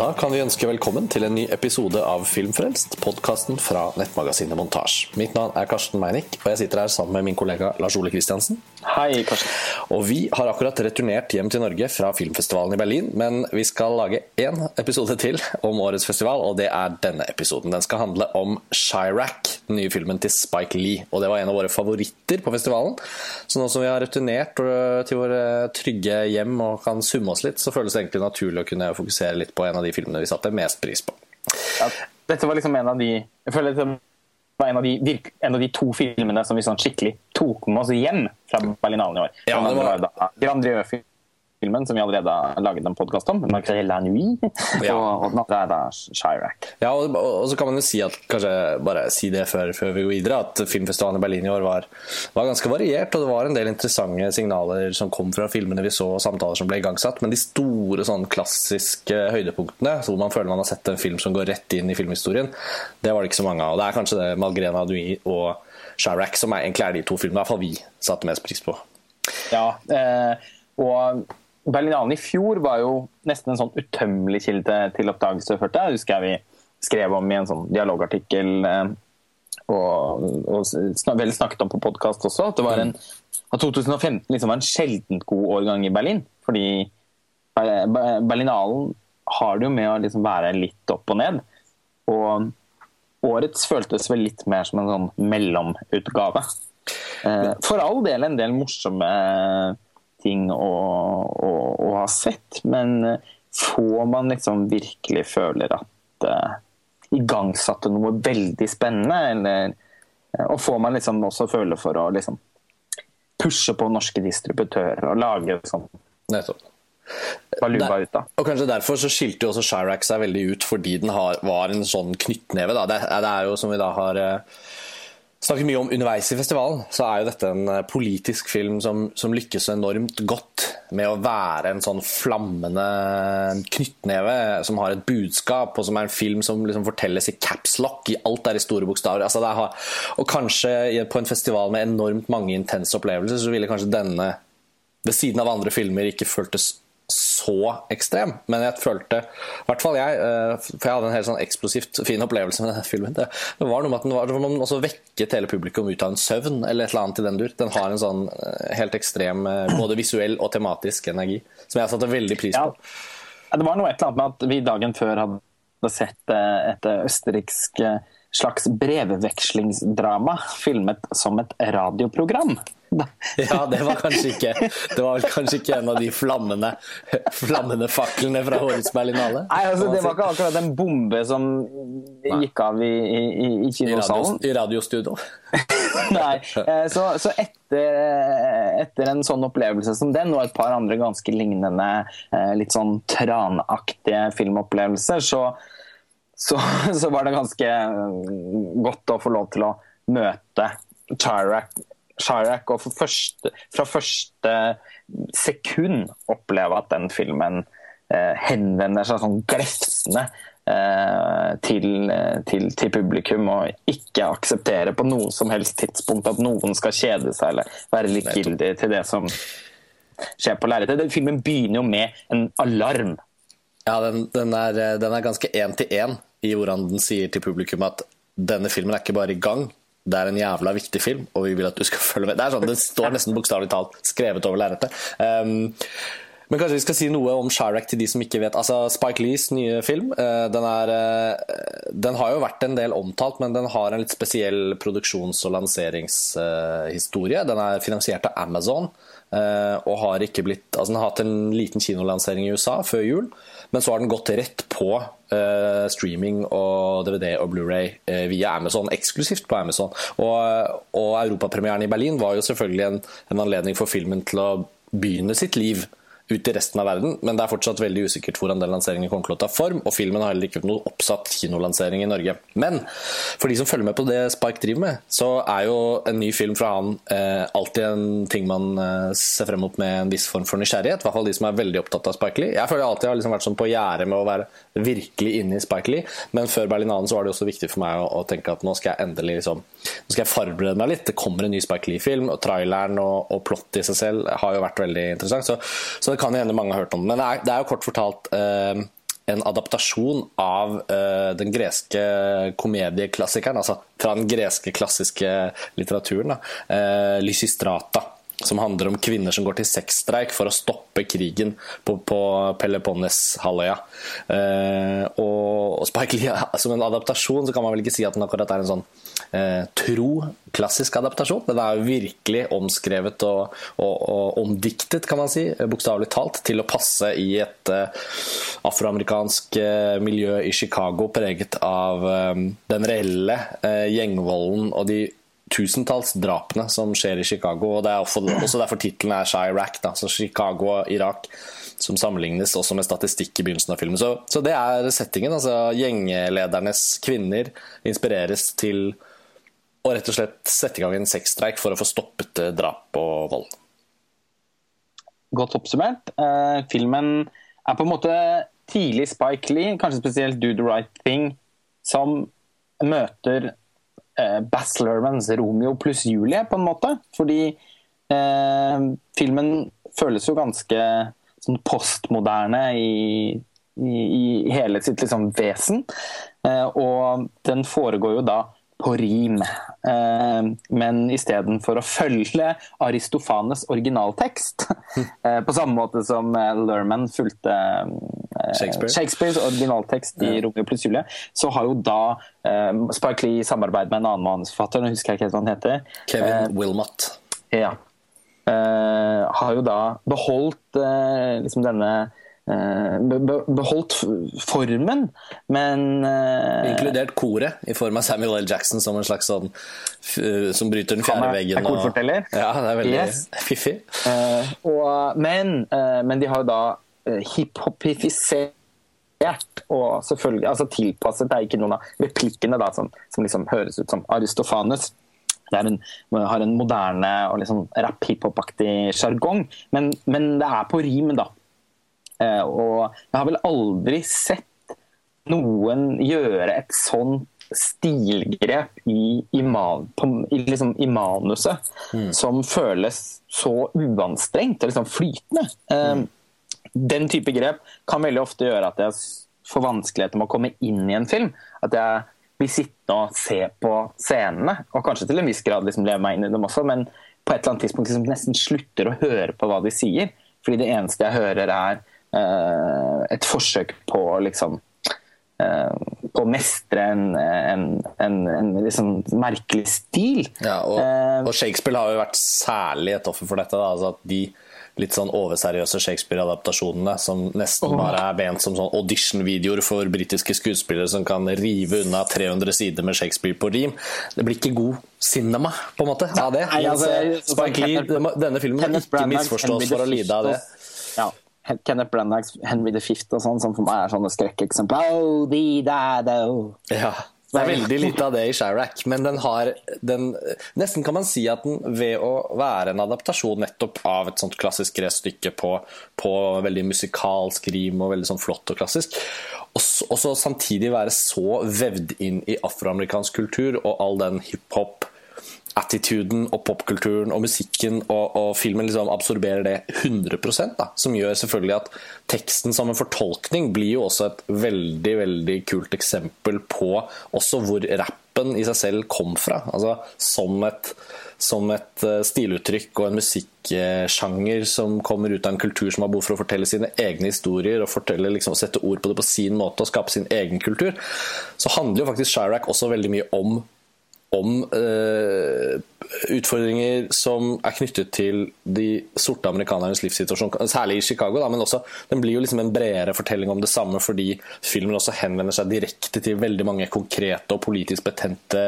Da kan vi ønske velkommen til en ny episode av Filmfrelst, podkasten fra nettmagasinet Montasj. Mitt navn er Karsten Meinick, og jeg sitter her sammen med min kollega Lars Ole Kristiansen. Hei, Karsten. Og vi har akkurat returnert hjem til Norge fra filmfestivalen i Berlin, men vi skal lage én episode til om årets festival, og det er denne episoden. Den skal handle om Chirac, den nye filmen til Spike Lee. Og det var en av våre favoritter på festivalen. Så nå som vi har returnert øh, til våre trygge hjem og kan summe oss litt, så føles det egentlig naturlig å kunne fokusere litt på en av de filmene vi satte mest pris på. Ja, dette var liksom en av de Jeg føler det var en av de, en av de to filmene som vi sånn skikkelig tok med oss hjem fra Berlinalen i år. Ja, det var... da Grand filmen som vi allerede har laget en podkast om, 'Marcel la nuit', ja. og, og er da Chirac. Ja, og, og, så kan man jo si at kanskje bare si det før, før vi går videre, at filmfestivalen i Berlin i år var, var, ganske variert, og det var en del interessante signaler som kom fra filmene vi så, og samtaler som ble igangsatt, men de store sånn klassiske høydepunktene, hvor man føler man har sett en film som går rett inn i filmhistorien, det var det ikke så mange av. Og det er kanskje det Malgrena Nui og Chirac som er, egentlig er de to filmene i hvert fall vi satte mest pris på. Ja, eh, og Berlinalen i fjor var jo nesten en sånn utømmelig kilde til oppdagelse, følte jeg. husker jeg vi skrev om i en sånn dialogartikkel eh, og, og vel snakket om på podkast også, at, det var en, at 2015 liksom var en sjeldent god årgang i Berlin. Fordi Berlinalen har det jo med å liksom være litt opp og ned. Og årets føltes vel litt mer som en sånn mellomutgave. Eh, for all del en del morsomme ting å, å, å, ha sett, men får få man liksom virkelig føler at uh, igangsatte noe veldig spennende, eller uh, Og får man liksom også føle for å liksom pushe på norske distributører og lage sånn Nettopp. Da. Og kanskje Derfor så skilte jo også Chirac seg veldig ut, fordi den har, var en sånn knyttneve. Det, det, er jo som vi da har snakket mye om underveis i festivalen, så er jo dette en eh, politisk film som, som, lykkes enormt godt med å være en sånn flammende knyttneve som har et budskap, og som er en film som liksom fortelles i capslock. i Alt er i store bokstaver. Altså har, og kanskje på en festival med enormt mange intense opplevelser, så ville kanskje denne ved siden av andre filmer ikke føltes så ekstrem, men jeg følte I hvert fall jeg, eh, for jeg hadde en helt sånn eksplosivt fin opplevelse med denne filmen. Det, var noe med at den var, man også vekket hele publikum ut av en søvn, eller et eller annet i den dur. Den har en sånn eh, helt ekstrem eh, både visuell og tematisk energi, som jeg satte veldig pris på. Ja. Det var noe et eller annet med at vi dagen før hadde sett et østerriksk slags brevvekslingsdrama filmet som et radioprogram. ja, det var kanskje ikke Det var kanskje ikke en av de flammende, flammende faklene fra årets Berlinale? Nei, altså, det var ikke akkurat en bombe som gikk av i, i, i kinosalen. I, radiostudio? Nei. Eh, så, så etter, etter, en sånn opplevelse som den, og et par andre ganske lignende, eh, litt sånn tranaktige filmopplevelser, så, så, så var det ganske godt å få lov til å møte Chirac Chirac og første, fra første sekund oppleve at den filmen eh, henvender seg sånn glefsende eh, til, til, til, publikum, og ikke akseptere på noe som helst tidspunkt at noen skal kjede seg eller være likegyldig til det som skjer på lerretet. Filmen begynner jo med en alarm. Ja, den, den er, den er ganske én til én i hvordan den sier til publikum at denne filmen er ikke bare i gang, det er en jævla viktig film, og vi vil at du skal følge med. Det er sånn, Den står nesten bokstavelig talt skrevet over lerretet. Um, men kanskje vi skal si noe om Chirac til de som ikke vet. Altså Spike Lees nye film uh, den, er, uh, den, har jo vært en del omtalt, men den har en litt spesiell produksjons- og lanseringshistorie. Den er finansiert av Amazon. Uh, og har ikke blitt altså Den har hatt en liten kinolansering i USA før jul, men så har den gått rett på uh, streaming og DVD og Blu-ray uh, via Amazon, eksklusivt på Amazon. Og, og europapremieren i Berlin var jo selvfølgelig en, en anledning for filmen til å begynne sitt liv ut i resten av verden, men det er fortsatt veldig usikkert hvordan den lanseringen kommer til å ta form, og filmen har heller ikke noen oppsatt kinolansering i Norge. Men for de som følger med på det Spike driver med, så er jo en ny film fra han eh, alltid en ting man eh, ser frem mot med en viss form for nysgjerrighet, i hvert fall de som er veldig opptatt av Spike Lee. Jeg føler alltid har liksom vært sånn på gjerdet med å være virkelig inne i Spike Lee, men før Berlinanen så var det også viktig for meg å, å tenke at nå skal jeg endelig liksom, nå skal jeg forberede meg litt. Det kommer en ny Spike Lee-film, og traileren og, og plottet i seg selv har jo vært veldig interessant. så, så kan hende mange har hørt om den. Men det er, det er jo kort fortalt eh, en adaptasjon av eh, den greske komedieklassikeren, altså fra den greske klassiske litteraturen, da, eh, Lysistrata som handler om kvinner som går til sexstreik for å stoppe krigen på, på Peloponnes-halvøya. Eh, og, Spike Lee, som en adaptasjon så kan man vel ikke si at den akkurat er en sånn eh, tro klassisk adaptasjon. Den er jo virkelig omskrevet og, og, og omdiktet, kan man si, bokstavelig talt, til å passe i et eh, afroamerikansk eh, miljø i Chicago preget av eh, den reelle eh, gjengvolden og de tusentalls drapene som skjer i Chicago. og Det er også derfor tittelen er Chirac, da, så Chicago og Irak, som sammenlignes også med statistikk i begynnelsen av filmen. Så, så det er settingen. altså Gjengledernes kvinner inspireres til å rett og slett sette i gang en sexstreik for å få stoppet eh, drap og vold. Godt oppsummert. Uh, filmen er på en måte tidlig Spike Lee, kanskje spesielt Do the Right Thing, som møter eh, Bass Lermans Romeo pluss Julie, på en måte. Fordi eh, filmen føles jo ganske sånn postmoderne i, i, i, hele sitt liksom, vesen. Eh, og den foregår jo da på rim. Eh, men istedenfor å følge Aristofanes originaltekst, eh, på samme måte som eh, Lerman fulgte Shakespeare. Shakespeares originaltekst i Romeo pluss Julie, så har jo da Spike Lee i samarbeid med en annen manusforfatter, nå husker jeg ikke hva han heter Kevin Wilmot. Ja. har jo da beholdt liksom denne beholdt formen, men eh, Inkludert koret, i form av Samuel L. Jackson som en slags sånn som bryter den fjerde veggen. Og, ja, det er veldig yes. fiffig. Uh, og, men, uh, men, de har jo da hiphopifisert og selvfølgelig altså tilpasset Det er ikke noen av replikkene da, som, som liksom høres ut som Aristofanes. En, har en moderne og liksom rapp-hiphop-aktig sjargong, men, men, det er på rim, da. Eh, og jeg har vel aldri sett noen gjøre et sånt stilgrep i, i, man, på, i, liksom, i manuset mm. som føles så uanstrengt og liksom flytende. Mm. Den type grep kan veldig ofte gjøre at jeg får vanskeligheter med å komme inn i en film. At jeg blir sittende og se på scenene, og kanskje til en viss grad liksom leve meg inn i dem også, men på et eller annet tidspunkt liksom nesten slutter å høre på hva de sier. Fordi det eneste jeg hører, er Eh, et forsøk på liksom eh, på å mestre en, en, en, en liksom merkelig stil. Ja, og, eh, og, Shakespeare har jo vært særlig et offer for dette. Da, altså at de litt sånn overseriøse Shakespeare-adaptasjonene som nesten bare er bent som sånn audition-videoer for britiske skuespillere som kan rive unna 300 sider med Shakespeare på rim. Det blir ikke god cinema, på en måte, av det. Nei, altså, Spike Lee, denne filmen må ikke misforstås for å lide av det. Ja. Kenneth Branaghs Henry V og sånn, som for meg er sånne skrekkeksempler. Oh, the, Ja. Det er veldig lite av det i Chirac, men den har den, Nesten kan man si at den ved å være en adaptasjon nettopp av et sånt klassisk stykke på, på veldig musikalsk rim og veldig sånn flott og klassisk, og så samtidig være så vevd inn i afroamerikansk kultur og all den hiphop attituden og popkulturen og musikken og, og filmen liksom absorberer det 100 da, Som gjør selvfølgelig at teksten som en fortolkning blir jo også et veldig veldig kult eksempel på også hvor rappen i seg selv kom fra. Altså Som et, som et eh, stiluttrykk og en musikksjanger som kommer ut av en kultur som har behov for å fortelle sine egne historier og fortelle, liksom, sette ord på det på sin måte og skape sin egen kultur, så handler jo faktisk Chirac også veldig mye om om eh, utfordringer som er knyttet til de sorte amerikanernes livssituasjon, særlig i Chicago. Da, men også, den blir jo liksom en bredere fortelling om det samme fordi filmen også henvender seg direkte til veldig mange konkrete og politisk betente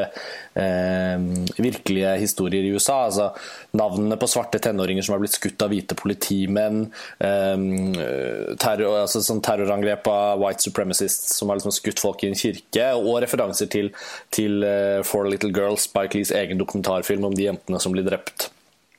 eh, virkelige historier i USA. altså Navnene på svarte tenåringer som har blitt skutt av hvite politimenn. Eh, terror, altså sånn terrorangrep av white supremacists som har liksom skutt folk i en kirke. Og referanser til, til uh, Four Little Girls, Spike Lees egen dokumentarfilm om de jentene som blir drept.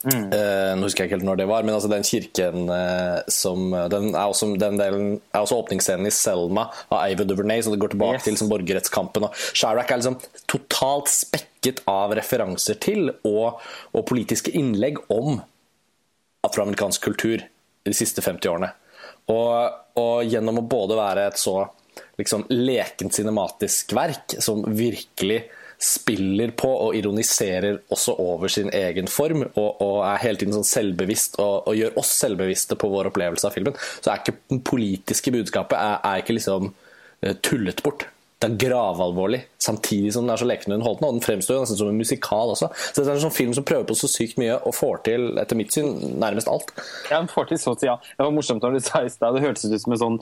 Mm. Uh, nå husker jeg ikke helt når det var, men altså den kirken uh, som den er, også, den delen, er også åpningsscenen i Selma av Ava Duvernay, så det går tilbake yes. til liksom, borgerrettskampen. Og Chirac er liksom totalt spekket av referanser til og, og politiske innlegg om afroamerikansk kultur de siste 50 årene. Og, og, gjennom å både være et så liksom lekent cinematisk verk som virkelig spiller på og ironiserer også over sin egen form, og, og er hele tiden sånn selvbevisst og, og, gjør oss selvbevisste på vår opplevelse av filmen, så er ikke det politiske budskapet er, er ikke liksom eh, tullet bort det er gravalvorlig, samtidig som den er så lekende underholdende. Og den fremstår jo nesten som en musikal også. Så det er en sånn film som prøver på så sykt mye, og får til, etter mitt syn, nærmest alt. Ja, den får til så til, ja. Det var morsomt når du sa i stad, det hørtes ut som en sånn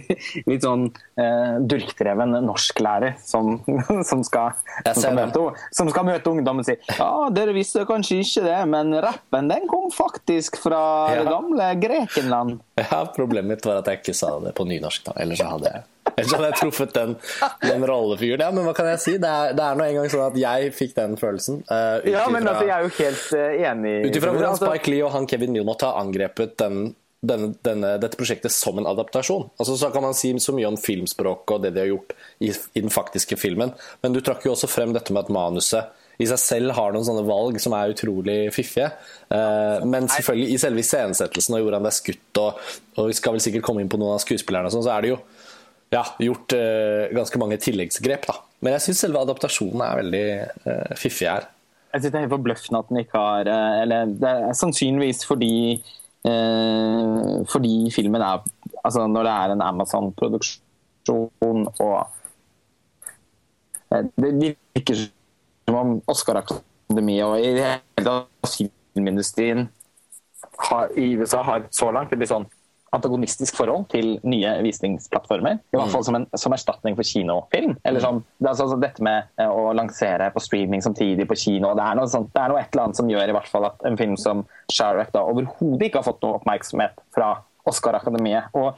litt sånn eh, durkdreven norsklærer som, som, skal, som, skal møte, som skal møte ungdommen og si ja, dere visste kanskje ikke det, men rappen den kom faktisk fra ja. det gamle Grekenland. Ja, problemet mitt var at jeg ikke sa det på nynorsk, da. Ellers hadde jeg Ellers hadde jeg truffet den, den rollefiguren. Ja, men hva kan jeg si? Det er, det er nå engang sånn at jeg fikk den følelsen. Uh, ja, men altså, jeg er jo helt uh, enig. Ut ifra hvordan altså- Spike Lee og han Kevin Newmott har angrepet den, denne, denne, dette prosjektet som en adaptasjon. Altså, så kan man si så mye om filmspråket og det de har gjort i, i den faktiske filmen, men du trakk jo også frem dette med at manuset i seg selv har noen sånne valg som er utrolig fiffige. Uh, men selvfølgelig i selve iscenesettelsen og hvordan det er skutt, og, og, vi skal vel sikkert komme inn på noen av skuespillerne, og sånn, så er det jo ja, gjort uh, ganske mange tilleggsgrep. da. Men jeg syns selve adaptasjonen er veldig uh, fiffig her. Jeg synes Det er helt forbløffende at den ikke har uh, Eller det er sannsynligvis fordi fordi filmen er Altså når det er en Amazon-produksjon og Det virker som om Oscar-akademiet og i hele filmindustrien har, i USA har så langt blitt sånn antagonistisk forhold til nye visningsplattformer. I hvert fall mm. som, en, som erstatning for kinofilm. Eller sånn, det er altså dette med eh, å lansere på streaming samtidig på kino. Det er, noe sånt, det er noe et eller annet som gjør i hvert fall at en film som Sharek da overhodet ikke har fått noe oppmerksomhet fra Oscar-akademiet. Og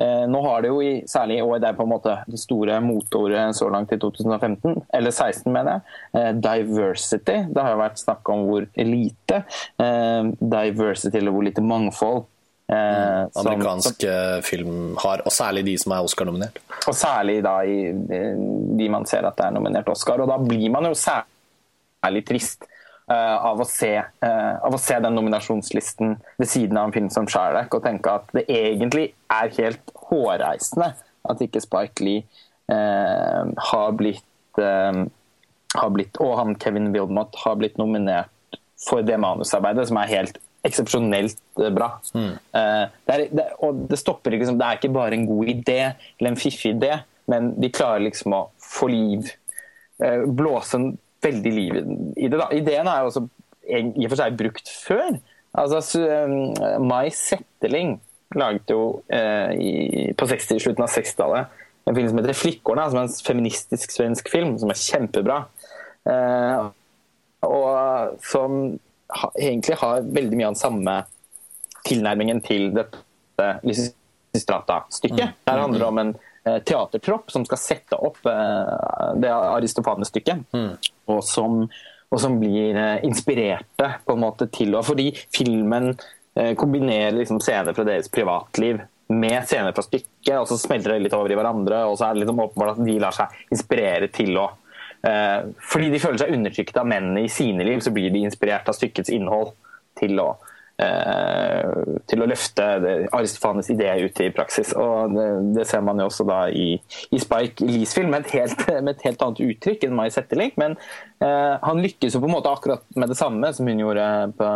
eh, nå har det jo i, særlig i år, det er på en måte det store motordet så langt i 2015, eller 16 mener jeg, eh, diversity. Det har jo vært snakk om hvor lite eh, diversity, eller hvor lite mangfold Eh, Amerikansk som, film har, og særlig de som er Oscar-nominert. Og særlig da i de man ser at det er nominert Oscar. Og da blir man jo særlig trist eh, av, å se, eh, av, å se, den nominasjonslisten ved siden av en film som 'Sherlock', og tenke at det egentlig er helt hårreisende at ikke Spike Lee uh, har blitt har blitt, og han Kevin Wilmot har blitt nominert for det manusarbeidet, som er helt eksepsjonelt eh, bra. Mm. Uh, det, er, det, og det stopper liksom, det er ikke bare en god idé eller en fiffig idé, men de klarer liksom å få liv uh, Blåse en veldig liv i det. da. Ideen er jo også i og for seg brukt før. Altså, Mai Setteling laget jo eh, i, på 60, slutten av 60-tallet en film som heter 'Flikkorna', som er en feministisk svensk film som er kjempebra. og som egentlig har veldig mye av den samme tilnærmingen til dette Lysistrata-stykket. Mm. Der handler det om en eh, teatertropp som skal sette opp eh, det Aristofanes-stykket, mm. og, som, og, som, blir eh, inspirerte på en måte til å Fordi filmen kombinerer liksom scener fra deres privatliv med scener fra stykket, og så smelter det litt over i hverandre. og så er det liksom åpenbart at de lar seg inspirere til å Eh, fordi de føler seg undertrykt av mennene i sine liv, så blir de inspirert av stykkets innhold til å, eh, til å løfte Aristofanes idé ut i praksis. og Det, det ser man jo også da i, i Spike Lees-film med, med, et helt annet uttrykk enn Mai Settelink Men eh, han lykkes jo på en måte akkurat med det samme som hun gjorde på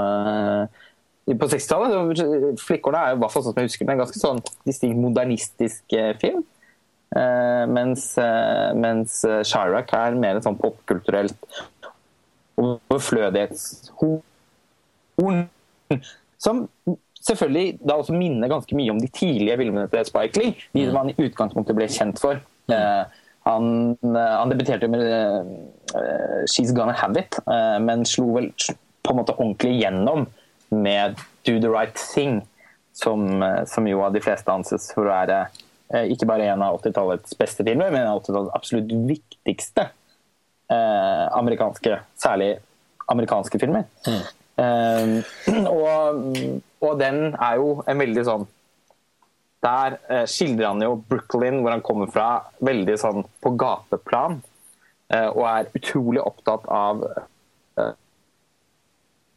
på 60-tallet. 'Flikkorna' er jo hvert sånn som jeg husker, en ganske sånn distinkt modernistisk film. Eh, mens, eh, mens Chirac er mer et sånn popkulturelt overflødighetshorn. Som selvfølgelig da også minner ganske mye om de tidlige filmene til Spike Lee. De som han i utgangspunktet ble kjent for. Uh, han, han, debuterte med uh, 'She's Gonna Have It', uh, men slo vel på en måte ordentlig gjennom med 'Do the Right Thing', som, som jo av de fleste anses for å være Eh, ikke bare en av 80-tallets beste filmer, men en av 80-tallets absolutt viktigste eh, amerikanske, særlig amerikanske filmer. Mm. Eh, og, og, den er jo en veldig sånn Der eh, skildrer han jo Brooklyn, hvor han kommer fra, veldig sånn på gateplan. Eh, og er utrolig opptatt av Eh,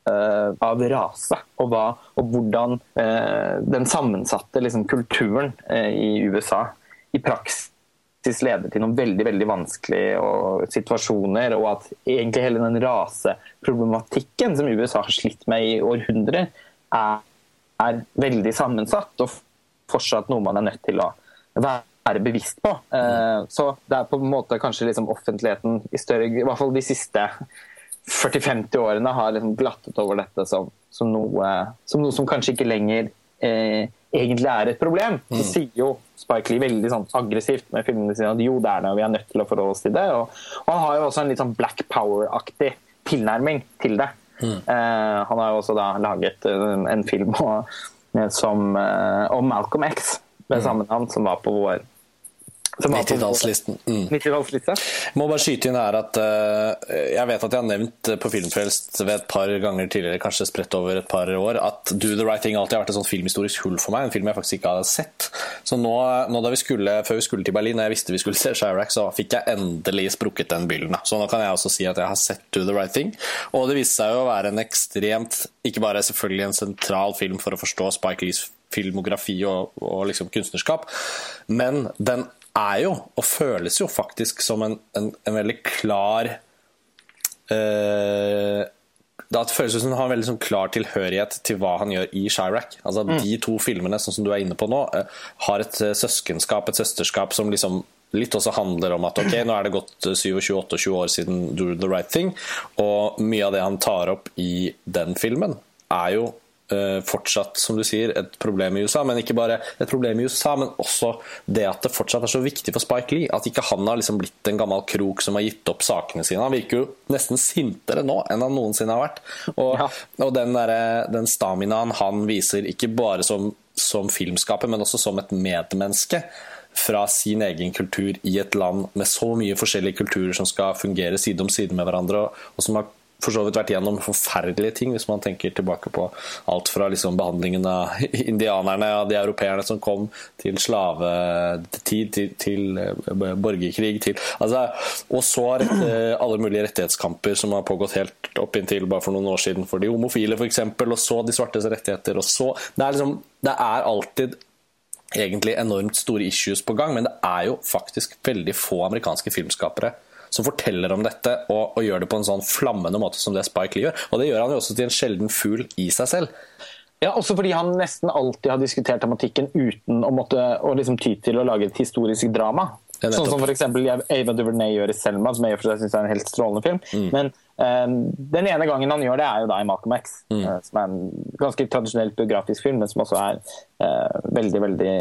av rase, og, hva, og hvordan eh, den sammensatte liksom, kulturen eh, i USA i praksis leder til noen veldig veldig vanskelige situasjoner, og at egentlig hele den raseproblematikken som USA har slitt med i århundrer, er, er, veldig sammensatt, og fortsatt noe man er nødt til å være bevisst på. Så det er på en måte kanskje liksom offentligheten i større i hvert fall de siste 40-50 årene har liksom glattet over dette som, som, noe, som, noe, som kanskje ikke lenger eh, egentlig er et problem. Så mm. sier jo Spike Lee veldig sånn aggressivt med filmene sine at jo, det er det, og vi er nødt til å forholde oss til det. Og, og han har jo også en litt sånn Black Power-aktig tilnærming til det. Mm. Eh, han har jo også da laget en, en film og, som, eh, om Malcolm X med mm. samme navn, som var på vår 90-tallslisten. Mm. Må bare skyte inn her at uh, jeg vet at jeg har nevnt på Filmfrelst ved et par ganger tidligere, kanskje spredt over et par år, at Do the Right Thing alltid har vært et sånt filmhistorisk hull for meg. En film jeg faktisk ikke hadde sett. Så nå, nå da vi skulle, før vi skulle til Berlin, og jeg visste vi skulle se Chirac, så fikk jeg endelig sprukket den byllen. Så nå kan jeg også si at jeg har sett Do the Right Thing. Og det viste seg jo å være en ekstremt, ikke bare selvfølgelig en sentral film for å forstå Spike Lees filmografi og, og liksom kunstnerskap, men den er jo, og føles jo faktisk som en, en, en veldig klar uh, det føles som han har en veldig sånn klar tilhørighet til hva han gjør i Chirac. Altså, mm. De to filmene sånn som du er inne på nå, uh, har et uh, søskenskap, et søsterskap, som liksom litt også handler om at ok, nå er det gått 27-28 år siden Do the Right Thing, og mye av det han tar opp i den filmen, er jo Eh, fortsatt, som du sier, et problem i USA. Men ikke bare et problem i USA, men også det at det fortsatt er så viktig for Spike Lee. At ikke han har liksom blitt en gammel krok som har gitt opp sakene sine. Han virker jo nesten sintere nå enn han noensinne har vært. Og, ja. og den, der, den staminaen han viser, ikke bare som, som filmskaper, men også som et medmenneske fra sin egen kultur i et land med så mye forskjellige kulturer som skal fungere side om side med hverandre, og som har for så vidt vært gjennom forferdelige ting, hvis man tenker tilbake på alt fra liksom behandlingen av indianerne og de europeerne som kom, til slavetid, til, til eh, borgerkrig, til altså, Og så alle mulige rettighetskamper som har pågått helt opp inntil bare for noen år siden for de homofile, f.eks., og så de svartes rettigheter, og så Det er, liksom, det er alltid egentlig enormt store issues på gang, men det er jo faktisk veldig få amerikanske filmskapere som forteller om dette og, og, gjør det på en sånn flammende måte som det Spike Lee gjør. Og det gjør han jo også til en sjelden fugl i seg selv. Ja, også fordi han nesten alltid har diskutert tematikken uten å måtte å liksom ty til å lage et historisk drama. Sånn som f.eks. Ava DuVernay gjør i 'Selma', som jeg for seg syns er en helt strålende film. Mm. Men um, den ene gangen han gjør det, er jo da i 'Malcolm X', mm. uh, som er en ganske tradisjonelt biografisk film, men som også er uh, veldig, veldig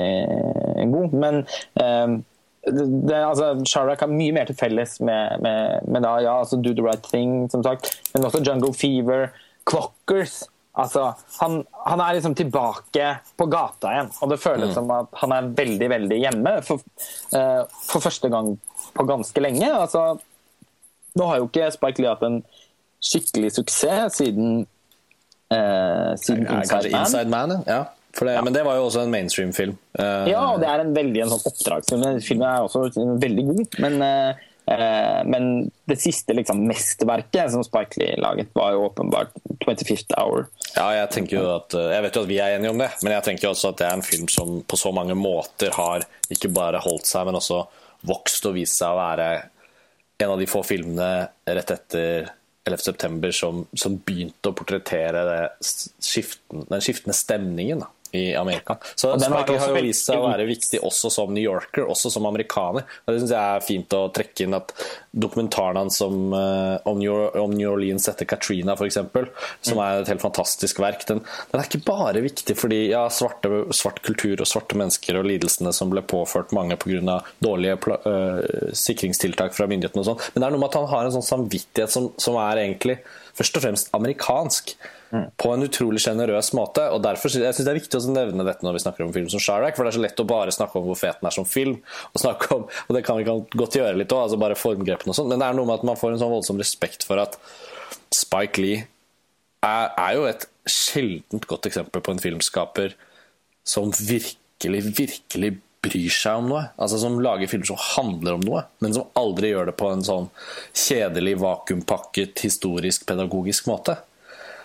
god. Men um, det, altså, Chirac har mye mer til felles med, med, med da, ja, altså Do the Right Thing, som sagt, men også Jungle Fever, Clockers. Altså, han, han, er liksom tilbake på gata igjen, og det føles mm. som at han er veldig veldig hjemme for, uh, for, første gang på ganske lenge. Altså, nå har jo ikke Spike Lee hatt en skikkelig suksess siden, uh, siden Inside Man. Inside Man ja. Det, ja. Men det var jo også en mainstream-film. Uh, ja, det er en veldig en sånn oppdragsfilm. Filmen er også veldig god. Men, uh, men det siste liksom, mesterverket som Spike Lee laget, var jo åpenbart 25th Hour. Ja, jeg tenker jo at Jeg vet jo at vi er enige om det, men jeg tenker også at det er en film som på så mange måter har ikke bare holdt seg, men også vokst og vist seg å være en av de få filmene rett etter 11.9 som, som begynte å portrettere skiften, den skiftende stemningen. Da i Amerika. Så den har jo vist seg å være viktig også som New Yorker, også som amerikaner. Og det syns jeg er fint å trekke inn at dokumentaren hans om, uh, om, New, Orleans etter Katrina, f.eks., som er et helt fantastisk verk, den, den er ikke bare viktig fordi ja, svarte, svart kultur og svarte mennesker og lidelsene som ble påført mange pga. dårlige uh, sikringstiltak fra myndighetene og sånn, men det er noe med at han har en sånn samvittighet som, som er egentlig først og fremst amerikansk. På en utrolig sjenerøs måte. og derfor Jeg synes det er viktig å nevne dette når vi snakker om film som Chirac, for det er så lett å bare snakke om hvor fet den er som film. Og, snakke om, og det kan vi godt gjøre litt òg, altså bare formgrepene og sånn, men det er noe med at man får en sånn voldsom respekt for at Spike Lee er, er jo et sjeldent godt eksempel på en filmskaper som virkelig, virkelig bryr seg om noe. Altså Som lager filmer som handler om noe, men som aldri gjør det på en sånn kjedelig, vakuumpakket, historisk, pedagogisk måte.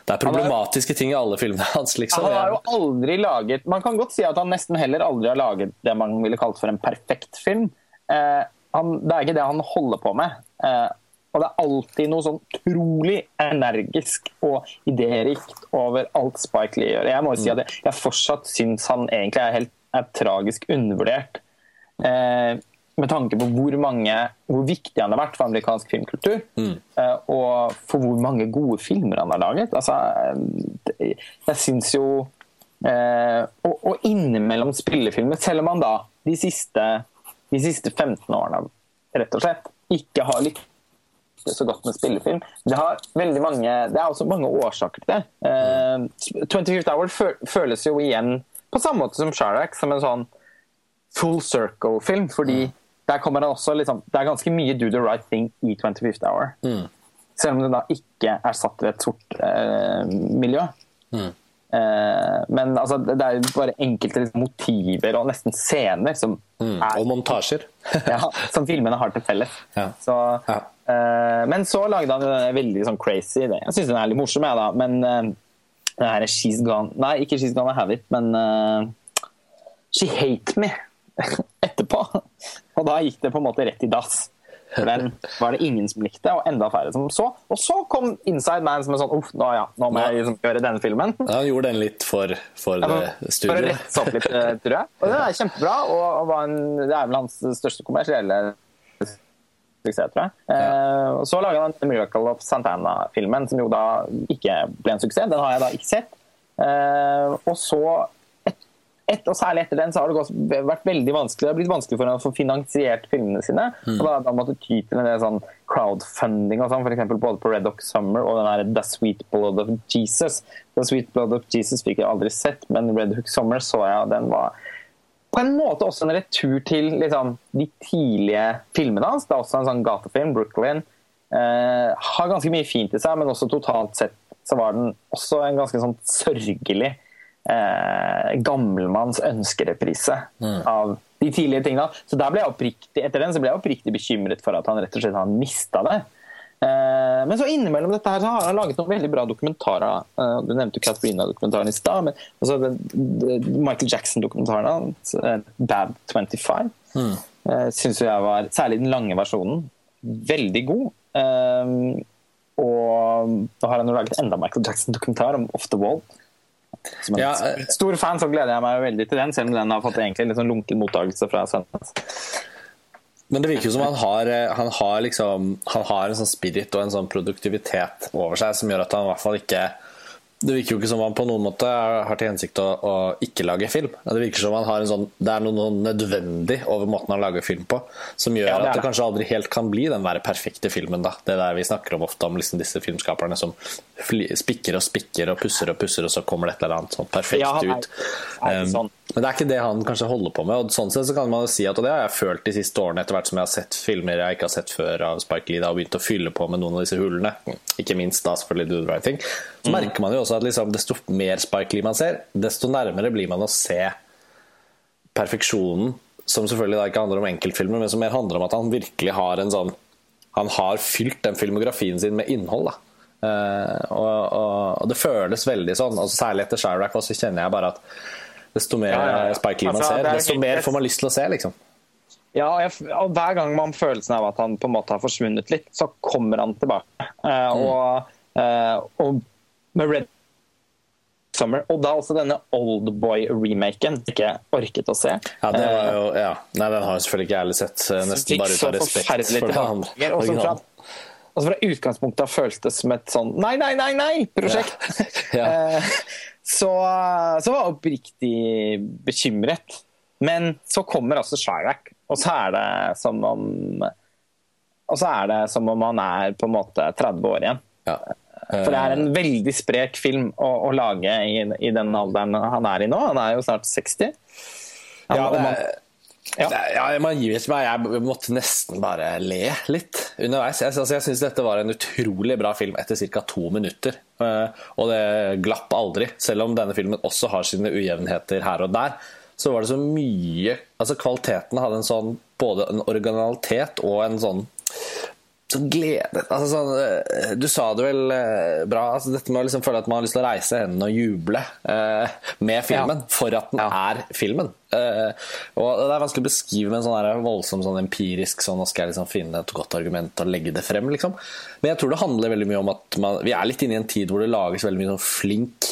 Det er problematiske ting i alle filmene hans. Liksom. Han har jo aldri laget Man kan godt si at han nesten heller aldri har laget det man ville kalt for en perfekt film. eh, han, det er ikke det han holder på med. Eh, og det er alltid noe sånn utrolig energisk og idérikt over alt Spike Lee gjør. Jeg må jo si at jeg, jeg fortsatt syns han egentlig er helt er tragisk undervurdert. Eh, med tanke på hvor, mange, hvor viktig han har vært for amerikansk filmkultur. Mm. Eh, og for hvor mange gode filmer han har laget. Altså, eh, jeg syns jo eh, og, og innimellom spillefilmer, selv om han da de siste, de siste 15 årene rett og slett ikke har lykt så godt med spillefilm. Det, har mange, det er også mange årsaker til det. Uh, 25th Hour føles jo igjen på samme måte som Sharak, som en sånn full circle-film. fordi mm. Der kommer den også liksom, Det er ganske mye do the right thing i 25th Hour. Mm. Selv om det da ikke er satt i et sort eh, miljø. Mm. Eh, men altså, det er bare enkelte liksom, motiver og nesten scener som mm. er Og montasjer. ja, som filmene har til felles. Ja. Så, ja. eh, men så lagde han en veldig sånn crazy idé. Jeg syns den er litt morsom, jeg, da. Men uh, det her er She's Gone Nei, ikke She's Gone I Have It, men uh, She Hate Me etterpå. Og da gikk det på en måte rett i dass. For den var det ingen som likte, og enda færre som så. Og så kom Inside Man som en sånn Uff, nå, ja, nå må jeg liksom gjøre denne filmen. Ja, han gjorde den litt for, for Ja, studiet. For å rette opp litt, eh, tror jeg. Og den er kjempebra, og, var en, det er vel hans største kommersielle suksess, tror jeg. Eh, og så laga han The Miracle of Santana-filmen, som jo da ikke ble en suksess. Den har jeg da ikke sett. Eh, og så et, og særlig etter den så har det også vært veldig vanskelig Det har blitt vanskelig for ham å få finansiert filmene sine. Og da har han måttet ty til en del sånn crowdfunding og sånn, f.eks. både på Red Dog Summer og den der The Sweet Blood of Jesus. The Sweet Blood of Jesus fikk jeg aldri sett, men Red Hook Summer så jeg, og den var på en måte også en retur til liksom, de tidlige filmene hans. Det er også en sånn gatefilm, Brooklyn. Eh, har ganske mye fint i seg, men også totalt sett så var den også en ganske sånn sørgelig eh, gammelmanns ønskereprise av de tidlige tingene. Så der ble jeg oppriktig, etter den så ble jeg oppriktig bekymret for at han rett og slett har mista det. Eh, men så innimellom dette her så har han laget noen veldig bra dokumentarer. Eh, du nevnte jo Katrina-dokumentaren i stad. men også den, den Michael Jackson-dokumentaren eh, Bad 25, mm. syns jeg var, særlig den lange versjonen, veldig god. Eh, og nå har han jo laget enda Michael Jackson-dokumentar om Off the Wall. Som en Ja, eh, stor fan så gleder jeg meg veldig til den, selv om den har fått egentlig litt sånn lunken mottakelse fra Svennes. Men det virker jo som han har, eh, han har, liksom, han har en sånn spirit og en sånn produktivitet over seg som gjør at han i hvert fall ikke Det virker jo ikke som han på noen måte har til hensikt å, å ikke lage film. Det virker som han har en sånn, det er noe, noe nødvendig over måten han lager film på, som gjør Ja, det at det kanskje aldri helt kan bli den der perfekte filmen. da. Det der vi snakker om ofte om liksom disse filmskaperne som spikker og spikker og pusser og pusser, og så kommer det et eller annet sånn perfekt Ja, er- ut. er Um, sånn. men det er ikke det han kanskje holder på med. og sånn sett så kan man jo si at og det har jeg følt de siste årene etter hvert som jeg har sett filmer jeg ikke har sett før av Spike Lee og begynt å fylle på med noen av disse hullene. Ikke minst da selvfølgelig Do the Right Thing. Så merker man jo også at liksom, desto mer Spike Lee man ser, desto nærmere blir man å se perfeksjonen, som selvfølgelig da ikke handler om enkeltfilmer, men som mer handler om at han virkelig har en sånn Han har fylt den filmografien sin med innhold. da. Uh, og, og, og det føles veldig sånn. altså Særlig etter Chirac også kjenner jeg bare at desto mer Ja, ja, ja. Spike Lee man Altså, ser, er desto helt mer får man lyst til å se, liksom. Ja, og, jeg, og hver gang man har følelsen av at han på en måte har forsvunnet litt, så kommer han tilbake. Eh, og, uh, og med Red Summer, og da også denne Oldboy-remaken ikke orket å se. Ja, det var Eh, jo, ja. Nei, den har jeg selvfølgelig ikke ærlig sett. eh, Nesten bare ut av respekt for den og som fra, utgangspunktet har føltes som et sånn nei, nei, nei, nei-prosjekt. Ja. Ja. så, så var jeg oppriktig bekymret. Men så kommer altså Chirac, og så er det som om Og så er det som om han er på en måte 30 år igjen. Ja. For det er en veldig sprek film å, å lage i, i den alderen han er i nå. Han er jo snart 60. Han, Ja, det er, Ja. det er- ja, man gir meg. Jeg måtte nesten bare le litt underveis. Jeg, altså, jeg syns dette var en utrolig bra film etter ca. to minutter. Eh, Og det glapp aldri. Selv om denne filmen også har sine ujevnheter her og der, så var det så mye Altså Kvaliteten hadde en sånn både en originalitet og en sånn så glede altså, sånn, eh, Du sa det vel eh, bra. Altså, dette med å liksom føle at man har lyst til å reise hendene og juble eh, med filmen Ja. for at den Ja. er filmen. Eh, og Det er vanskelig å beskrive med en sånn voldsom sånn empirisk sånn, Nå skal jeg liksom finne et godt argument og legge det frem. Liksom. Men jeg tror det handler veldig mye om at man, vi er litt inne i en tid hvor det lages veldig mye sånn flink,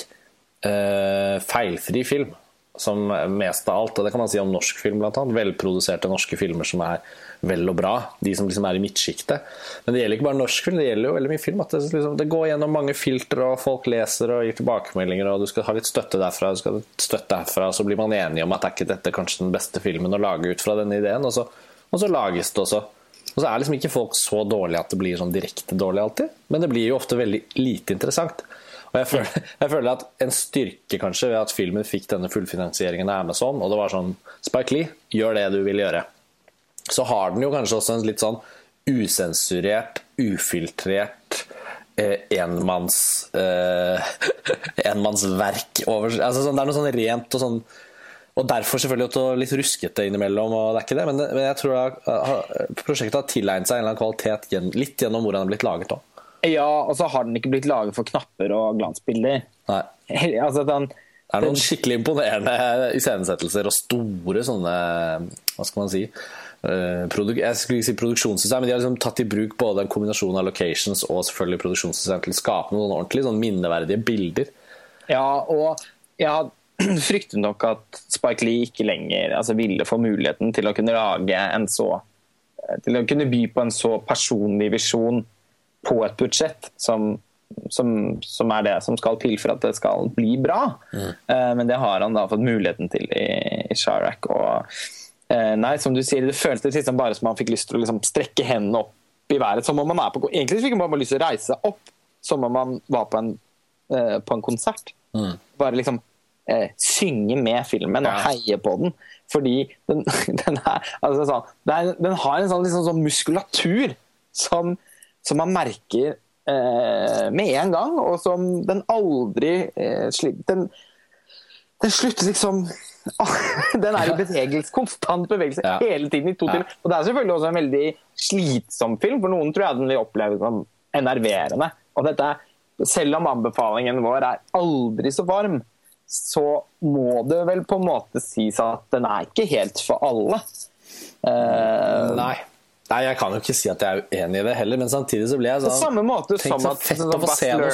eh, feilfri film. Som mest av alt, og det kan man si om norsk film annet. Velproduserte norske filmer som er vel og bra. De som liksom er i midtsjiktet. Men det gjelder ikke bare norsk film, det gjelder jo veldig mye film. At det, liksom, det går gjennom mange filtre, og folk leser og gir tilbakemeldinger, og du skal ha litt støtte derfra, du skal ha litt støtte herfra, så blir man enige om at er ikke dette kanskje den beste filmen å lage ut fra denne ideen, og så, og så lages det også. Og så er liksom ikke folk så dårlige at det blir sånn direkte dårlig alltid, men det blir jo ofte veldig lite interessant. Og jeg føler, jeg føler at en styrke kanskje ved at filmen fikk denne fullfinansieringen av Amazon, og det var sånn Spike Lee, gjør det du vil gjøre. Så har den jo kanskje også en litt sånn usensurert, ufiltrert eh, enmanns eh, enmannsverk over altså sånn, Det er noe sånn rent og sånn og derfor selvfølgelig også litt ruskete innimellom, og det er ikke det, men, det, men jeg tror jeg, prosjektet har tilegnet seg en eller annen kvalitet litt gjennom hvordan det er blitt laget òg. Ja, og så har den ikke blitt laget for knapper og glansbilder. Nei. Altså, den, Det er noen skikkelig imponerende iscenesettelser og store sånne Hva skal man si? eh, jeg skulle ikke si produksjonssystem, men de har liksom tatt i bruk både en kombinasjon av locations og selvfølgelig produksjonssystem til å skape noen ordentlig sånn minneverdige bilder. Ja, og jeg fryktet nok at Spike Lee ikke lenger altså, ville få muligheten til å kunne lage en så Til å kunne by på en så personlig visjon på et budsjett som, som, som er det som skal til for at det skal bli bra. Eh, men det har han da fått muligheten til i, i Sharak. Og uh, nei, som du sier, det føltes liksom bare som han fikk lyst til å liksom strekke hendene opp i været. Som om man er på, egentlig fikk man bare lyst til å reise opp som om man var på en, uh, på en konsert. Bare liksom synge med filmen og heie på den. Fordi den, den, er, altså sånn, den har en sånn, liksom, sånn muskulatur som, som man merker eh, med en gang, og som den aldri eh, slipper den, den slutter liksom Den er i bevegelse, konstant bevegelse Ja. hele tiden. i to timer. Og Det er selvfølgelig også en veldig slitsom film. For noen tror jeg den vil oppleve som enerverende. Og dette, selv om anbefalingen vår er aldri så varm, så må det vel på en måte sies at den er ikke helt for alle. Uh, Nei. Nei, jeg kan jo ikke si at jeg er uenig i det heller, men samtidig så blir jeg sånn På sånn samme måte som at fett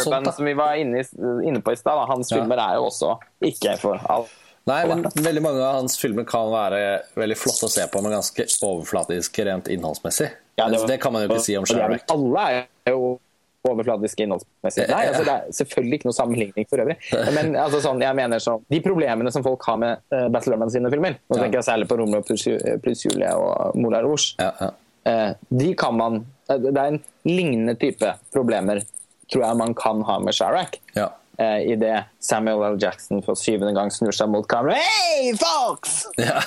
sånn som vi var inne, inne på i stad, hans Ja. filmer er jo også ikke for alle. Nei, men veldig mange av hans filmer kan være veldig flotte å se på, men ganske overflatiske rent innholdsmessig. Ja, det, det kan man jo ikke si om er Chirac. Alle er jo overflatiske innholdsmessig. Nei, altså, det er selvfølgelig ikke noe sammenligning for øvrig. Men altså, sånn, jeg mener så, de problemene som folk har med uh, Baz Luhrmann sine filmer, nå tenker jeg særlig på Romeo pluss Ju- pluss Julie og Moulin Rouge, Ja, ja. Eh, de kan man eh, Det er en lignende type problemer tror jeg man kan ha med Sharak. ja. Eh, I det Samuel L. Jackson for syvende gang snur seg mot kameraet. Hey, folks! Ja.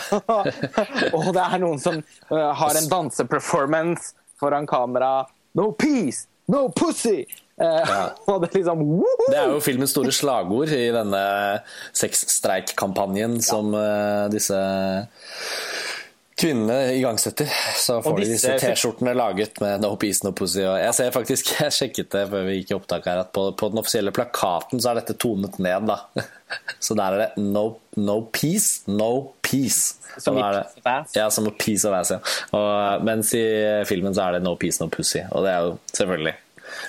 og det er noen som uh, har en danseperformance foran kamera. No peace, no pussy! Eh, og det liksom! Det er jo filmens store slagord i denne sexstreikkampanjen som uh, disse kvinnene igangsetter. Så får de disse T-skjortene laget med 'No peace, no pussy'. Og jeg ser faktisk, jeg sjekket det før vi gikk i opptak her, at på, på den offisielle plakaten så er dette tonet ned, da. Så der er det 'no, no peace, no peace'. Som i Piece of Ass? Ja, som i Piece of Ass, ja. Og, mens i filmen så er det 'no peace, no pussy'. Og det er jo selvfølgelig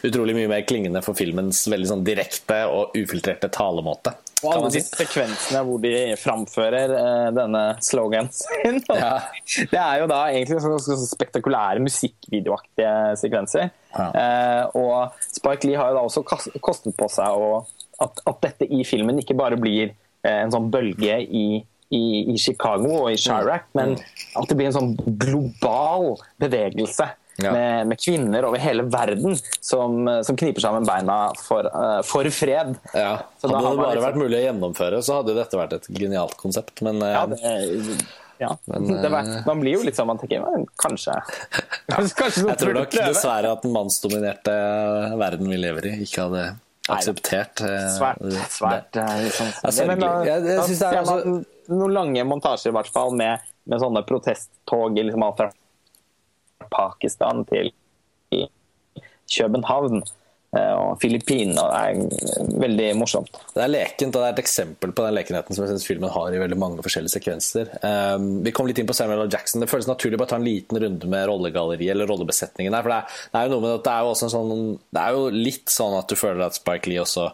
utrolig mye mer klingende for filmens veldig sånn direkte og ufiltrerte talemåte. Og alle si. de sekvensene hvor de framfører uh, denne sloganen sin. Ja. Det er jo da egentlig ganske spektakulære musikkvideoaktige sekvenser. Ja. Uh, og Spike Lee har jo da også kostet på seg å, at, at dette i filmen ikke bare blir uh, en sånn bølge i, i, i Chicago og i Chirac, men at det blir en sånn global bevegelse. Ja. Med, med kvinner over hele verden som, som kniper sammen beina for, uh, for fred. Ja. Så Hadde det bare liksom- vært mulig å gjennomføre, så hadde jo dette vært et genialt konsept. Men uh... Ja, det, ja. det var, man blir jo litt sånn man tenker men kanskje Kanskje jeg tror nok dessverre at den mannsdominerte verden vi lever i, ikke hadde akseptert eh, Svært, svært eh, liksom. Men da, Jeg- jeg da synes det er altså- noen lange montasjer i hvert fall med, med sånne protesttog i liksom alt fra Pakistan til København eh, og Filippinene. Det er veldig morsomt. Det er lekent, og det er et eksempel på den lekenheten som jeg synes filmen har i veldig mange forskjellige sekvenser. Um, vi kom litt inn på Samuel L. Jackson. Det føles naturlig å ta en liten runde med rollegalleriet eller rollebesetningen her. for det er, det er, jo noe med at det er jo også en sånn Det er jo litt sånn at du føler at Spike Lee også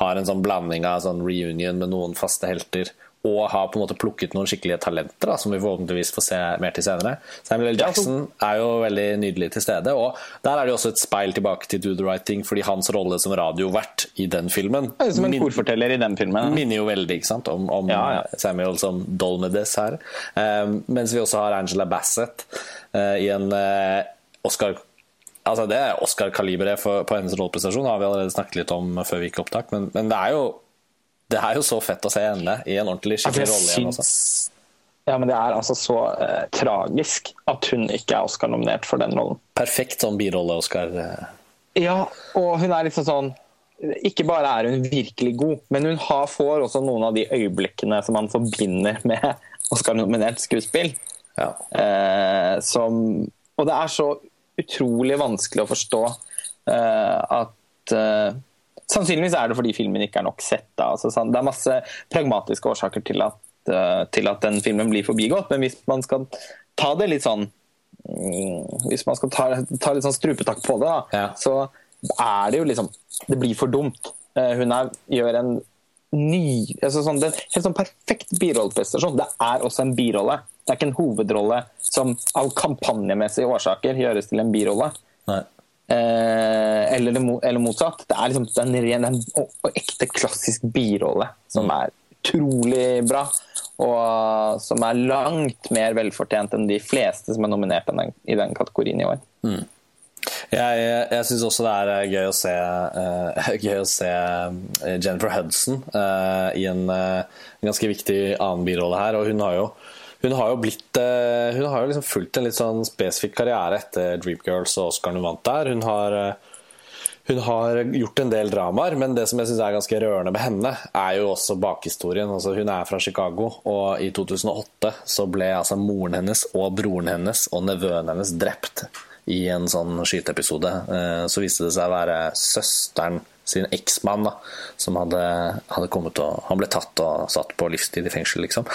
har en sånn blanding av sånn reunion med noen faste helter og har på en måte plukket noen skikkelige talenter da, som vi forhåpentligvis får se mer til senere. Samuel L. Jackson er jo veldig nydelig til stede. og Der er det også et speil tilbake til Do the Right Thing, fordi hans rolle som radiovert i den filmen Som en korforteller i den filmen. minner jo veldig ikke sant, om, om Ja, ja. Samuel som Dolmedes her. Um, mens vi også har Angela Bassett uh, i en uh, Oscar Altså Det er Oscar-kaliberet på hennes rolleprestasjon, har vi allerede snakket litt om før vi gikk opptak, men, men det er jo det er jo så fett å se henne i en ordentlig Altså, skikkelig rolle igjen. Også. syns- Ja, men Det er altså så uh, tragisk at hun ikke er Oscar-nominert for den rollen. Perfekt sånn birolle-Oscar. Ja, og hun er liksom sånn Ikke bare er hun virkelig god, men hun har, får også noen av de øyeblikkene som man forbinder med Oscar-nominert skuespill. Ja. Uh, som, og det er så utrolig vanskelig å forstå uh, at Sannsynligvis er det fordi filmen ikke er nok sett. Altså, sånn, det er masse pragmatiske årsaker til at, uh, til at den filmen blir forbigått, men hvis man skal ta det litt sånn mm, Hvis man skal ta, ta litt sånn strupetak på det, da, Ja. så er det jo liksom Det blir for dumt. Eh, hun er, gjør en ny altså sånn, det Helt sånn perfekt birolleprestasjon. Det er også en birolle. Det er ikke en hovedrolle som av kampanjemessige årsaker gjøres til en birolle. Eh, eller, det, eller motsatt. Det er liksom det er en ren en, og ekte klassisk birolle som er utrolig bra. Og som er langt mer velfortjent enn de fleste som er nominert i den, i den kategorien i år. Jeg, jeg syns også det er gøy å se, uh, gøy å se eh, Jennifer Hudson uh, i en, uh, en ganske viktig annen birolle her. Og hun har jo, hun har jo blitt eh, Hun har jo liksom fulgt en litt sånn spesifikk karriere etter Dreamgirls og Oscaren hun vant der. Hun har, eh, hun har gjort en del dramaer, men det som jeg syns er ganske rørende med henne, er jo også bakhistorien. Altså, hun er fra Chicago, og i 2008 så ble altså moren hennes og broren hennes og nevøen hennes drept i en sånn skyteepisode. Eh, Så viste det seg å være søsteren sin eksmann da, som hadde, hadde kommet og Han ble tatt og satt på livstid i fengsel, liksom.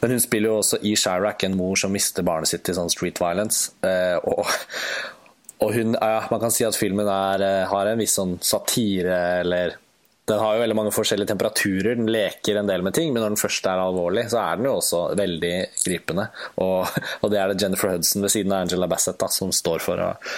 Men hun spiller jo også i Chirac en mor som mister barnet sitt til sånn street violence. Eh, Og, og hun, ja, man kan si at filmen er, eh, har en viss sånn satire, eller Den har jo veldig mange forskjellige temperaturer, den leker en del med ting, men når den først er alvorlig, så er den jo også veldig gripende. Og, og det er det Jennifer Hudson ved siden av Angela Bassett da, som står for. Og,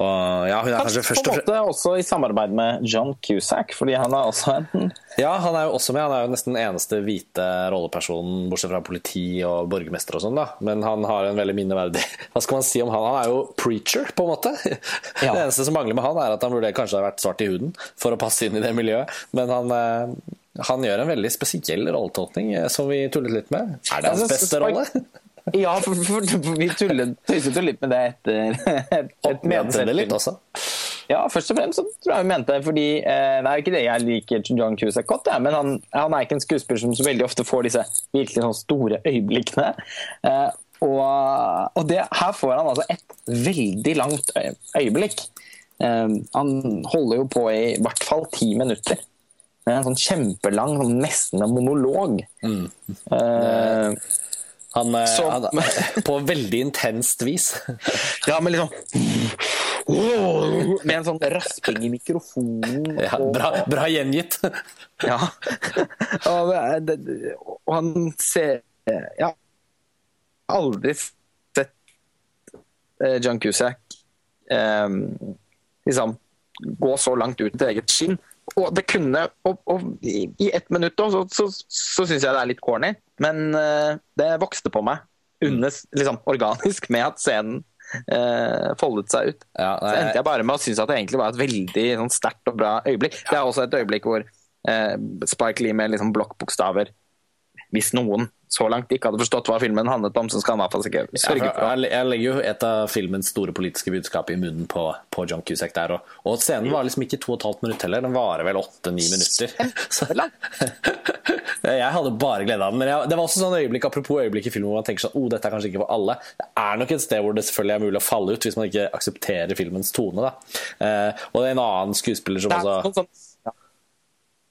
og ja, hun er kanskje først på og en fremst måte også i samarbeid med John Cusack, fordi han er også en Ja, han er jo også med. Han er jo nesten den eneste hvite rollepersonen, bortsett fra politi og borgermester og sånn, da. Men han har en veldig minneverdig Hva skal man si om han? Han er jo preacher, på en måte. Ja. Det eneste som mangler med han, er at han burde kanskje ha vært svart i huden for å passe inn i det miljøet. Men han, eh, han gjør en veldig spesiell rolletolkning eh, som vi tullet litt med. Er det hans Altså, beste rolle? Ja, for, for, for vi tøyset jo litt med det etter et, et Mente det litt også. Ja, først og fremst så tror jeg hun mente det, fordi eh, Det er ikke det jeg liker John Cusack godt, ja, men han, han er ikke en skuespiller som så veldig ofte får disse virkelig sånn store øyeblikkene. Eh, og og det, her får han altså et veldig langt øyeblikk. Eh, han holder jo på i hvert fall ti minutter. Er en sånn kjempelang, sånn nesten en monolog. Eh, Han, eh, Så- han, på veldig intenst vis. Ja, men liksom Med en sånn rasping i mikrofonen. Ja, bra, bra gjengitt. Ja. og, og han ser har aldri sett eh, John Cusack eh, liksom gå så langt ut til eget skinn. Og det kunne Og, og i, i ett minutt da, så, så, så syns jeg det er litt corny, men uh, det vokste på meg under, liksom, organisk med at scenen uh, foldet seg ut. Ja, Så endte jeg bare med å synes at det egentlig var et veldig sånn, sterkt og bra øyeblikk. Det er også et øyeblikk hvor uh, Spike Lee med liksom, blokkbokstaver Hvis noen så langt ikke hadde forstått hva filmen handlet om, så skal han i hvert fall ikke sørge for det. jeg, jeg legger jo et av filmens store politiske budskap i munnen på, på John Cusack der. Og, og scenen var liksom ikke to og et halvt minutt heller, den varer vel åtte-ni minutter. Så, Jeg hadde bare glede av den. Men jeg, det var også sånn øyeblikk apropos øyeblikk i filmen hvor man tenker sånn oh, dette er kanskje ikke for alle. Det er nok et sted hvor det selvfølgelig er mulig å falle ut hvis man ikke aksepterer filmens tone. Da. Eh, og det er en annen skuespiller som også sånn,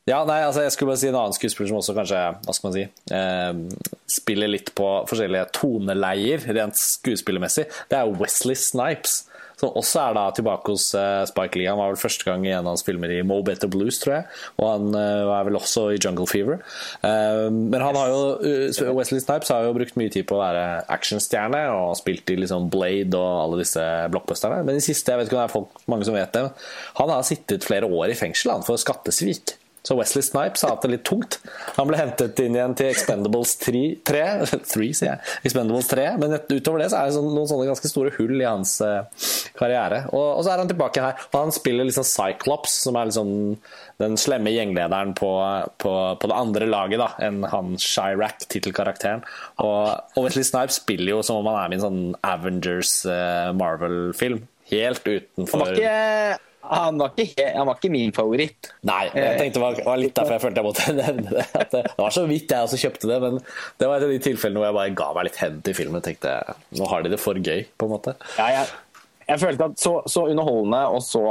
ja, nei, altså jeg skulle bare si en annen skuespiller som også kanskje hva skal man si, eh, spiller litt på forskjellige toneleier rent skuespillermessig. Det er Wesley Snipes. Som også er da tilbake hos eh, Spike Lee. Han var vel første gang i en av hans filmer i Mo Better Blues, tror jeg. Og han eh, er vel også i Jungle Fever. Uh, men han har jo Wesley Snipes har jo brukt mye tid på å være actionstjerne og spilt i liksom Blade og alle disse blockbusterne. Men i siste, jeg vet ikke om det er folk, mange som vet det, han har sittet flere år i fengsel han, for skattesvik. Så Wesley Snipes har hatt det litt tungt. Han ble hentet inn igjen til Expendables 3, 3, 3 sier jeg. Expendables 3 men utover det så er det sånn, noen sånne ganske store hull i hans uh, karriere. Og, og, så er han tilbake her. Og han spiller liksom Cyclops, som er liksom den slemme gjenglederen på, på, på, det andre laget da, enn han Chirac, tittelkarakteren. Og, og, Wesley Snipes spiller jo som om han er med i en sånn Avengers uh, Marvel-film. Helt utenfor Han var ikke han var, ikke, han var ikke, min favoritt. Nei, jeg tenkte det var, litt derfor jeg følte jeg måtte nevne det. At det var så vidt jeg også kjøpte det, men det var et av de tilfellene hvor jeg bare ga meg litt hen til filmen. tenkte Nå har de det for gøy, på en måte. Ja, jeg, jeg følte at så, så, underholdende og så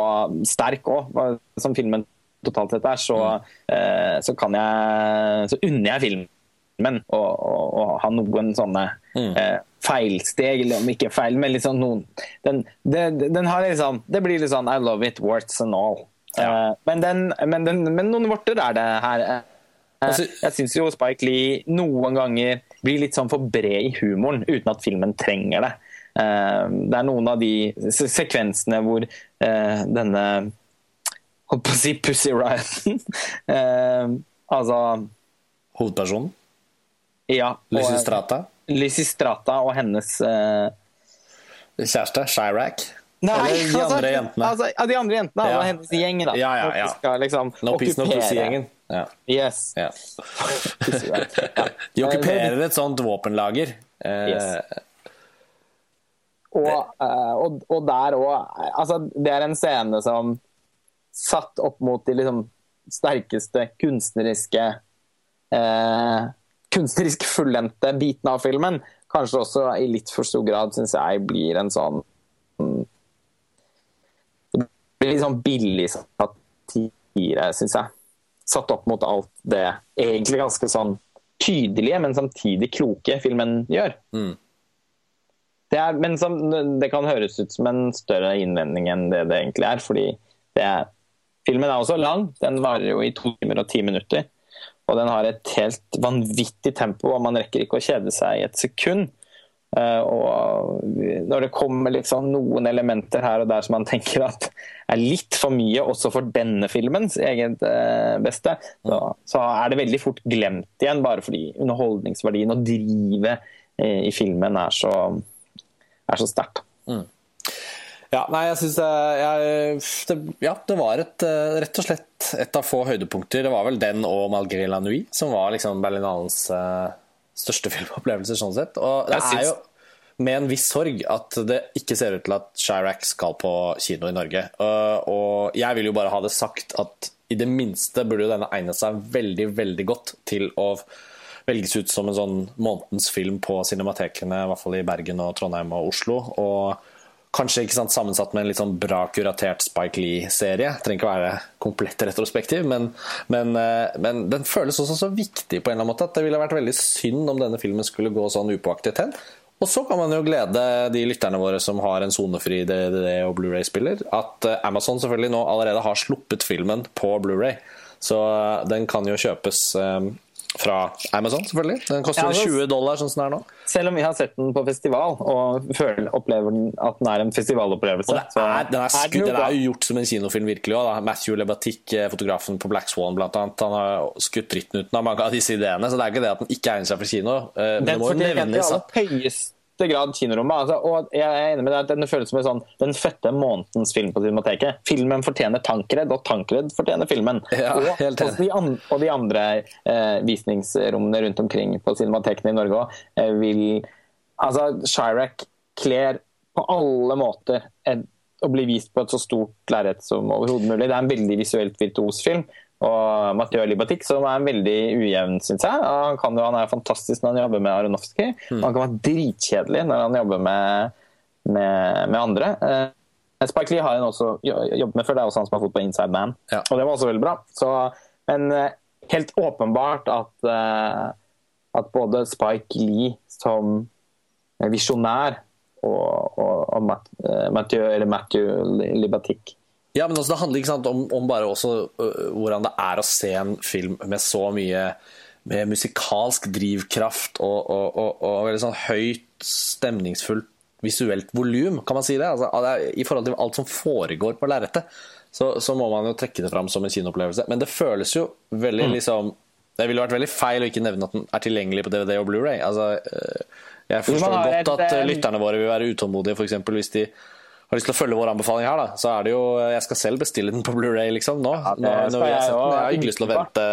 sterk òg, som filmen totalt sett er, så, mm. eh, så kan jeg Så unner jeg filmen å ha noen sånne mm. eh, feilsteg, eller om ikke feil, men liksom noen den, den, den, har liksom Det blir litt sånn I love it, warts and all. Ja. Uh, men, den, men, men, noen vorter er det her. Uh, jeg syns jo Spike Lee noen ganger blir litt sånn for bred i humoren, uten at filmen trenger det. Uh, det er noen av de sekvensene hvor denne Holdt på å si Pussy Ryan Altså Hovedpersonen? Ja. Lysistrata? Strata og hennes uh... Kjæreste? Chirac? Nei, Eller de altså, andre jentene? Altså, de andre jentene ja. og hennes gjeng. da. Ja, ja, ja. Skal, liksom, no peace, no pussy-gjengen. Ja. Yes. Ja. de okkuperer et sånt våpenlager. Eh, yes. Og, og, og, der òg altså, Det er en scene som satt opp mot de liksom, sterkeste kunstneriske uh, kunstnerisk fullendte biten av filmen, kanskje også i litt for stor grad, syns jeg, blir en sånn Det blir litt sånn billig satire, syns jeg. Satt opp mot alt det egentlig ganske sånn tydelige, men samtidig kloke filmen gjør. Mm. Det, er, men som, det kan høres ut som en større innvending enn det det egentlig er. fordi er, Filmen er også lang. Den varer jo i to timer og ti minutter. Og den har et helt vanvittig tempo, og man rekker ikke å kjede seg i et sekund. Uh, og når det kommer liksom noen elementer her og der som man tenker at er litt for mye også for denne filmens eget uh, beste, så, er det veldig fort glemt igjen, bare fordi underholdningsverdien og drivet uh, i filmen er så, så sterkt. Mm. Ja, nei, jeg synes det, Ja, det var et, eh, rett og slett et av få høydepunkter. Det var vel den og Malgré la Nuit som var liksom Berlinalens uh, største filmopplevelser, sånn sett. Og det er jo med en viss sorg at det ikke ser ut til at Chirac skal på kino i Norge. Uh, og jeg vil jo bare ha det sagt at i det minste burde jo denne egne seg veldig, veldig godt til å velges ut som en sånn månedens film på cinematekene, i hvert fall i Bergen og Trondheim og Oslo. og Kanskje ikke sant, sammensatt med en litt sånn bra kuratert Spike Lee-serie. Trenger ikke være komplett retrospektiv, men, men, eh, men, den føles også så viktig på en eller annen måte at det ville vært veldig synd om denne filmen skulle gå sånn upåaktet hen. Og så kan man jo glede de lytterne våre som har en sonefri DVD og Blu-ray-spiller, at eh, Amazon selvfølgelig nå allerede har sluppet filmen på Blu-ray. Så eh, den kan jo kjøpes fra Amazon, selvfølgelig. Den koster ja, 20 altså, dollar, sånn som den er nå. Selv om vi har sett den på festival og føler, opplever at den er en festivalopplevelse. Og det er, den, er skutt, den er jo gjort som en kinofilm, virkelig òg. Matthew Lebatic, eh, fotografen på Black Swan, blant annet, han har skutt dritten ut av mange av disse ideene. Så det er ikke det at den ikke egner seg for kino. Eh, men den det må jo nevnes at grad kinorommet. Altså, og jeg er enig med deg at Den føles som en sånn, den fødte månedens film på Cinemateket. Filmen fortjener Tankredd, og Tankredd fortjener filmen. Ja, og, og, de andre, og, de andre eh, visningsrommene rundt omkring på cinematekene i Norge òg eh, vil Altså, Chirac kler på alle måter en, å bli vist på et så stort lerret som overhodet mulig. Det er en veldig visuelt virtuos film, og Mathieu Libatic, som er veldig ujevn, syns jeg. Han, kan jo, han er fantastisk når han jobber med Aronofsky. Mm. Han kan være dritkjedelig når han jobber med, med, med andre. Eh, Spike Lee har han også jobbet med før, det er også han som har fått på Inside Man. Ja. Og det var også veldig bra. Så, men eh, helt åpenbart at, eh, at både Spike Lee som visjonær og, og, og Mathieu, Mathieu Libatic ja, men også, Det handler ikke sant, om, om, bare også uh, hvordan det er å se en film med så mye med musikalsk drivkraft og, og, og, og veldig sånn høyt, stemningsfullt visuelt volum, kan man si det? Altså, I forhold til alt som foregår på lerretet, så, så, må man jo trekke det fram som en kinoopplevelse. Men det føles jo veldig mm. liksom Det ville vært veldig feil å ikke nevne at den er tilgjengelig på DVD og Blu-ray. Altså, jeg forstår godt at lytterne våre vil være utålmodige, f.eks. hvis de har lyst til å følge vår anbefaling her, da, så er det jo Jeg skal selv bestille den på Blu-ray, liksom, nå. Ja, nå jeg, jeg, jeg, har ikke lyst til å vente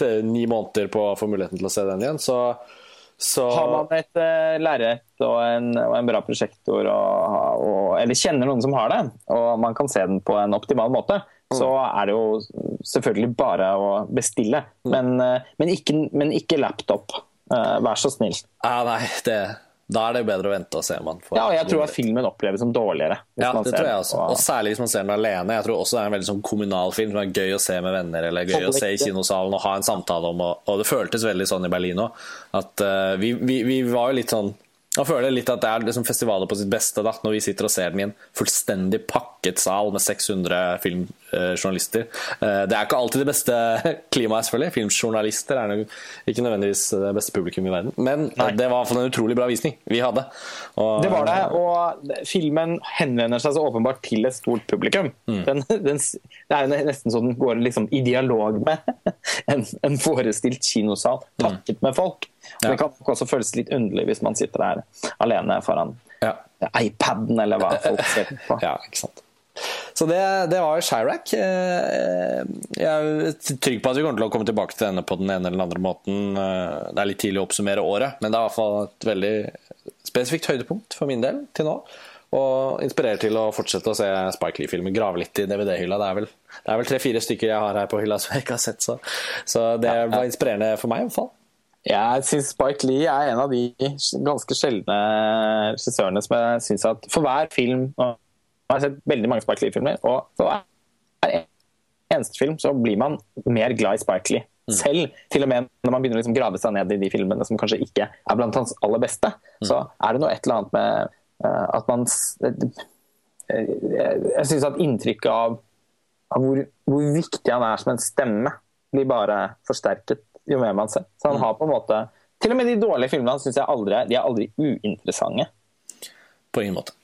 til ni måneder på å få muligheten til å se den igjen. Så, så... Har man et uh, lerret og, og, en bra prosjektor, og, og, eller kjenner noen som har det, og man kan se den på en optimal måte, mm. så er det jo selvfølgelig bare å bestille. Mm. Men, uh, men, ikke, men ikke, laptop. Uh, vær så snill. Ja, nei, det da er det bedre å vente og se. Man ja, og jeg tror at filmen oppleves som dårligere. Ja, det tror jeg også. Og særlig hvis man ser den alene. Jeg tror også det er en veldig sånn kommunal film som er gøy å se med venner eller gøy å se i kinosalen og ha en samtale om. Og det føltes veldig sånn i Berlin òg. At uh, vi, vi, vi, var jo litt sånn jeg føler litt at det er liksom festivaler på sitt beste da, når vi sitter og ser den i en fullstendig pakket sal med 600 filmjournalister. Eh, det er ikke alltid det beste klimaet, selvfølgelig. Filmjournalister er ikke nødvendigvis det beste publikum i verden. Men Nei. det var iallfall en utrolig bra visning vi hadde. Og, det var det, og filmen henvender seg så åpenbart til et stort publikum. Mm. Den, den, det er nesten sånn den går liksom i dialog med en, en forestilt kinosal, pakket mm. med folk. Ja. Det kan også føles litt underlig hvis man sitter der alene foran ja. iPaden eller hva folk ser på. Ja, ikke sant. Så det, det var Chirac. Eh, jeg er trygg på at vi kommer til å komme tilbake til denne på den ene eller den andre måten. Eh, det er litt tidlig å oppsummere året, men det er i hvert fall et veldig spesifikt høydepunkt for min del til nå. Og inspirerer til å fortsette å se Spike Lee-filmer. Grave litt i DVD-hylla. Det er vel, vel tre-fire stykker jeg har her på hylla som jeg ikke har sett, så, så det var inspirerende for meg i hvert fall. Jeg syns Spike Lee er en av de ganske sjeldne regissørene som jeg syns at for hver film og Jeg har sett veldig mange Spike Lee-filmer, og for hver eneste film så blir man mer glad i Spike Lee. Mm. Selv til og med når man begynner å liksom grave seg ned i de filmene som kanskje ikke er blant hans aller beste, mm. så er det noe et eller annet med uh, at man uh, Jeg syns at inntrykket av, av hvor, hvor viktig han er som en stemme, blir bare forsterket jo mer man ser. Så han mm. har på en måte Til og med de dårlige filmene syns jeg aldri, de er aldri uinteressante. På ingen måte.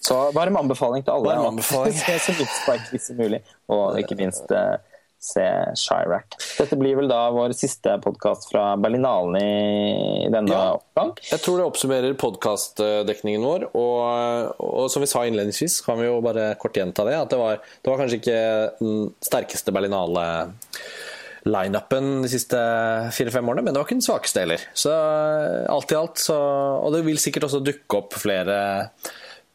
Så varm anbefaling til alle. Varm anbefaling. se så Spike som mulig, og ikke minst uh, se Chirac. Dette blir vel da vår siste podkast fra Berlinalen i denne ja, oppgang. Jeg tror det oppsummerer podkastdekningen vår. Og, og, som vi sa innledningsvis, kan vi jo bare kort gjenta det. At det var, det var kanskje ikke den sterkeste Berlinale lineupen de siste fire-fem årene, men det var ikke den svakeste heller. Så alt i alt så Og det vil sikkert også dukke opp flere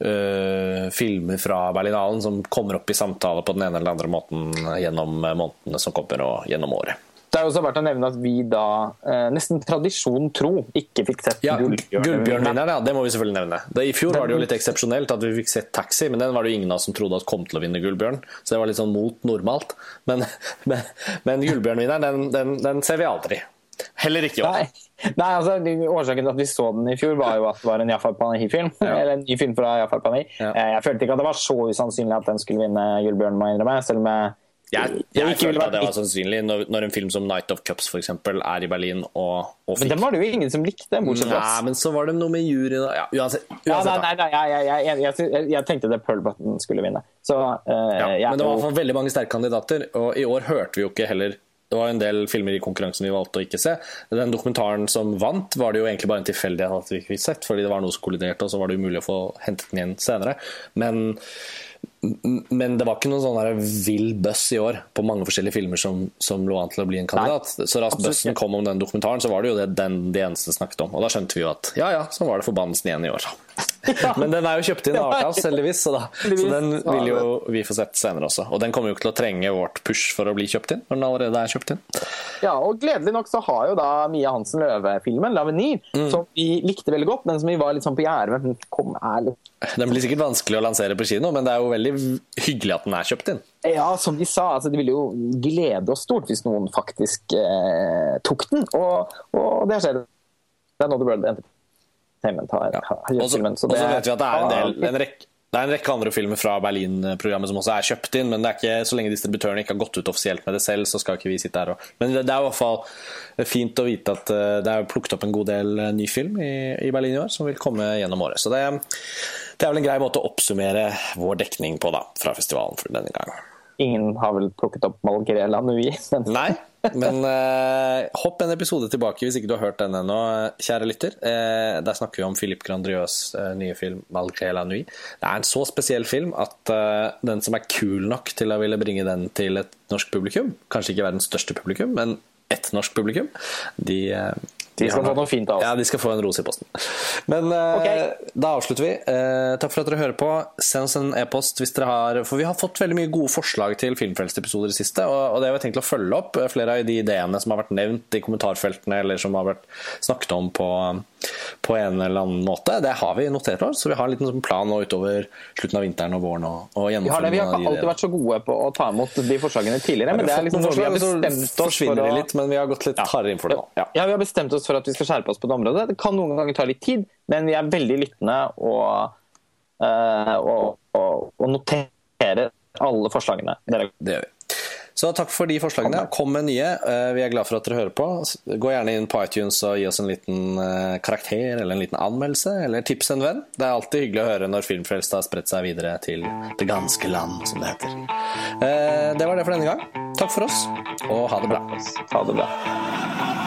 uh, filmer fra Berlinalen som kommer opp i samtale på den ene eller andre måten gjennom månedene som kommer, og gjennom året. Det er også verdt å nevne at vi da, eh, nesten tradisjon tro, ikke fikk sett ja, Gullbjørnvinneren. Ja, det må vi selvfølgelig nevne. Det, I fjor var det jo litt eksepsjonelt at vi fikk sett Taxi, men den var det jo ingen av oss som trodde at kom til å vinne Gullbjørn. Så det var litt sånn mot normalt. Men, men, men Gullbjørnvinneren, den, den, den, ser vi aldri. Heller ikke i år. Nei. Nei, altså, Årsaken til at vi så den i fjor, var jo at det var en Jafar Panahi-film. Ja. Eller en ny film fra Jafar Panahi. Ja. Eh, jeg følte ikke at det var så usannsynlig at den skulle vinne Gullbjørn, må jeg innrømme. Selv om jeg jeg, jeg følte at det var sannsynlig når, når, en film som Night of Cups for eksempel, er i Berlin og, og fikk... Men den var det jo ingen som likte, bortsett fra Nei, men så var det noe med juryen ja, Uansett. uansett ja, nei, nei, jeg, jeg, tenkte det Pearl Button skulle vinne. Så, uh, ja, men det var i hvert fall veldig mange sterke kandidater, og i år hørte vi jo ikke heller det var en del filmer i konkurransen vi valgte å ikke se. Den dokumentaren som vant, var det jo egentlig bare en tilfeldighet at vi ikke fikk sett, fordi det var noe som kolliderte, og så var det umulig å få hentet den igjen senere. Men men det var ikke noen sånn vill buzz i år på mange forskjellige filmer som, som lå an til å bli en kandidat. Nei, så raskt buzzen kom om den dokumentaren, så var det jo det den de eneste snakket om. Og da skjønte vi jo at ja ja, så var det forbannelsen igjen i år. Men den er jo kjøpt inn av Arthouse, heldigvis, så, da, så den vil jo vi få sett senere også. Og den kommer jo ikke til å trenge vårt push for å bli kjøpt inn, når den allerede er kjøpt inn. Ja, og gledelig nok så har jo da Mia Hansen Løve-filmen, 'Lavenir', mm. som vi likte veldig godt, men som vi var litt sånn på gjerdet med. Kom, ærlig. Den blir sikkert vanskelig å lansere på kino, men det er jo veldig hyggelig at den er kjøpt inn. Ja, som de sa, altså, det ville jo glede oss stort hvis noen faktisk eh, tok den, og, og det skjer. Det er Another World Entertainment Entertainment har, har gjort filmen. Så, så vet vi at det er en, del, en, rekke, det er en rekke andre filmer fra Berlin-programmet som også er kjøpt inn, men det er ikke, så lenge distributøren ikke har gått ut offisielt med det selv, så skal ikke vi sitte her og Men det, det er i hvert fall fint å vite at eh, det er plukket opp en god del eh, ny film i, i Berlin i år, som vil komme gjennom året. Så det, det, er vel en grei måte å oppsummere vår dekning på da, fra festivalen for denne gang. Ingen har vel plukket opp Malgrela Nui? Men... Nei, men eh, hopp en episode tilbake hvis ikke du har hørt den ennå, kjære lytter. Eh, der snakker vi om Philippe Grandriøs eh, nye film 'Malgré la nuit'. Det er en så spesiell film at den som er kul nok til å ville bringe den til et norsk publikum, kanskje ikke verdens største publikum, men ett norsk publikum, de de skal få noe fint av oss. Ja, de skal få en rose i posten. Men uh, da avslutter vi. Uh, takk for at dere hører på. Send oss en e-post hvis dere har For vi har fått veldig mye gode forslag til Filmfrelst-episoder i det siste, og, og, det har vi tenkt å følge opp. Flere av de ideene som har vært nevnt i kommentarfeltene, eller som har vært snakket om på, på en eller annen måte, det har vi notert oss. Så vi har en liten sånn plan nå utover slutten av vinteren og våren. Og, og vi har det. Vi har ikke alltid vært så gode på å ta imot de forslagene tidligere, men det er liksom noe vi har bestemt oss for å litt, men vi har gått litt ja. hardere inn for det nå. Ja. ja, vi har bestemt oss for at vi skal skjerpe oss på det området. Det kan noen ganger ta litt tid, men vi er veldig lyttende og, uh, og, og, og noterer alle forslagene. Det gjør vi. Så takk for de forslagene. Kom med nye. Eh, vi er glad for at dere hører på. Gå gjerne inn på iTunes og gi oss en liten eh, karakter eller en liten anmeldelse, eller tips en venn. Det er alltid hyggelig å høre når Filmfrelst har spredt seg videre til det ganske land, som det heter. Det var det for denne gang. Takk for oss, og ha det bra. Ha det bra.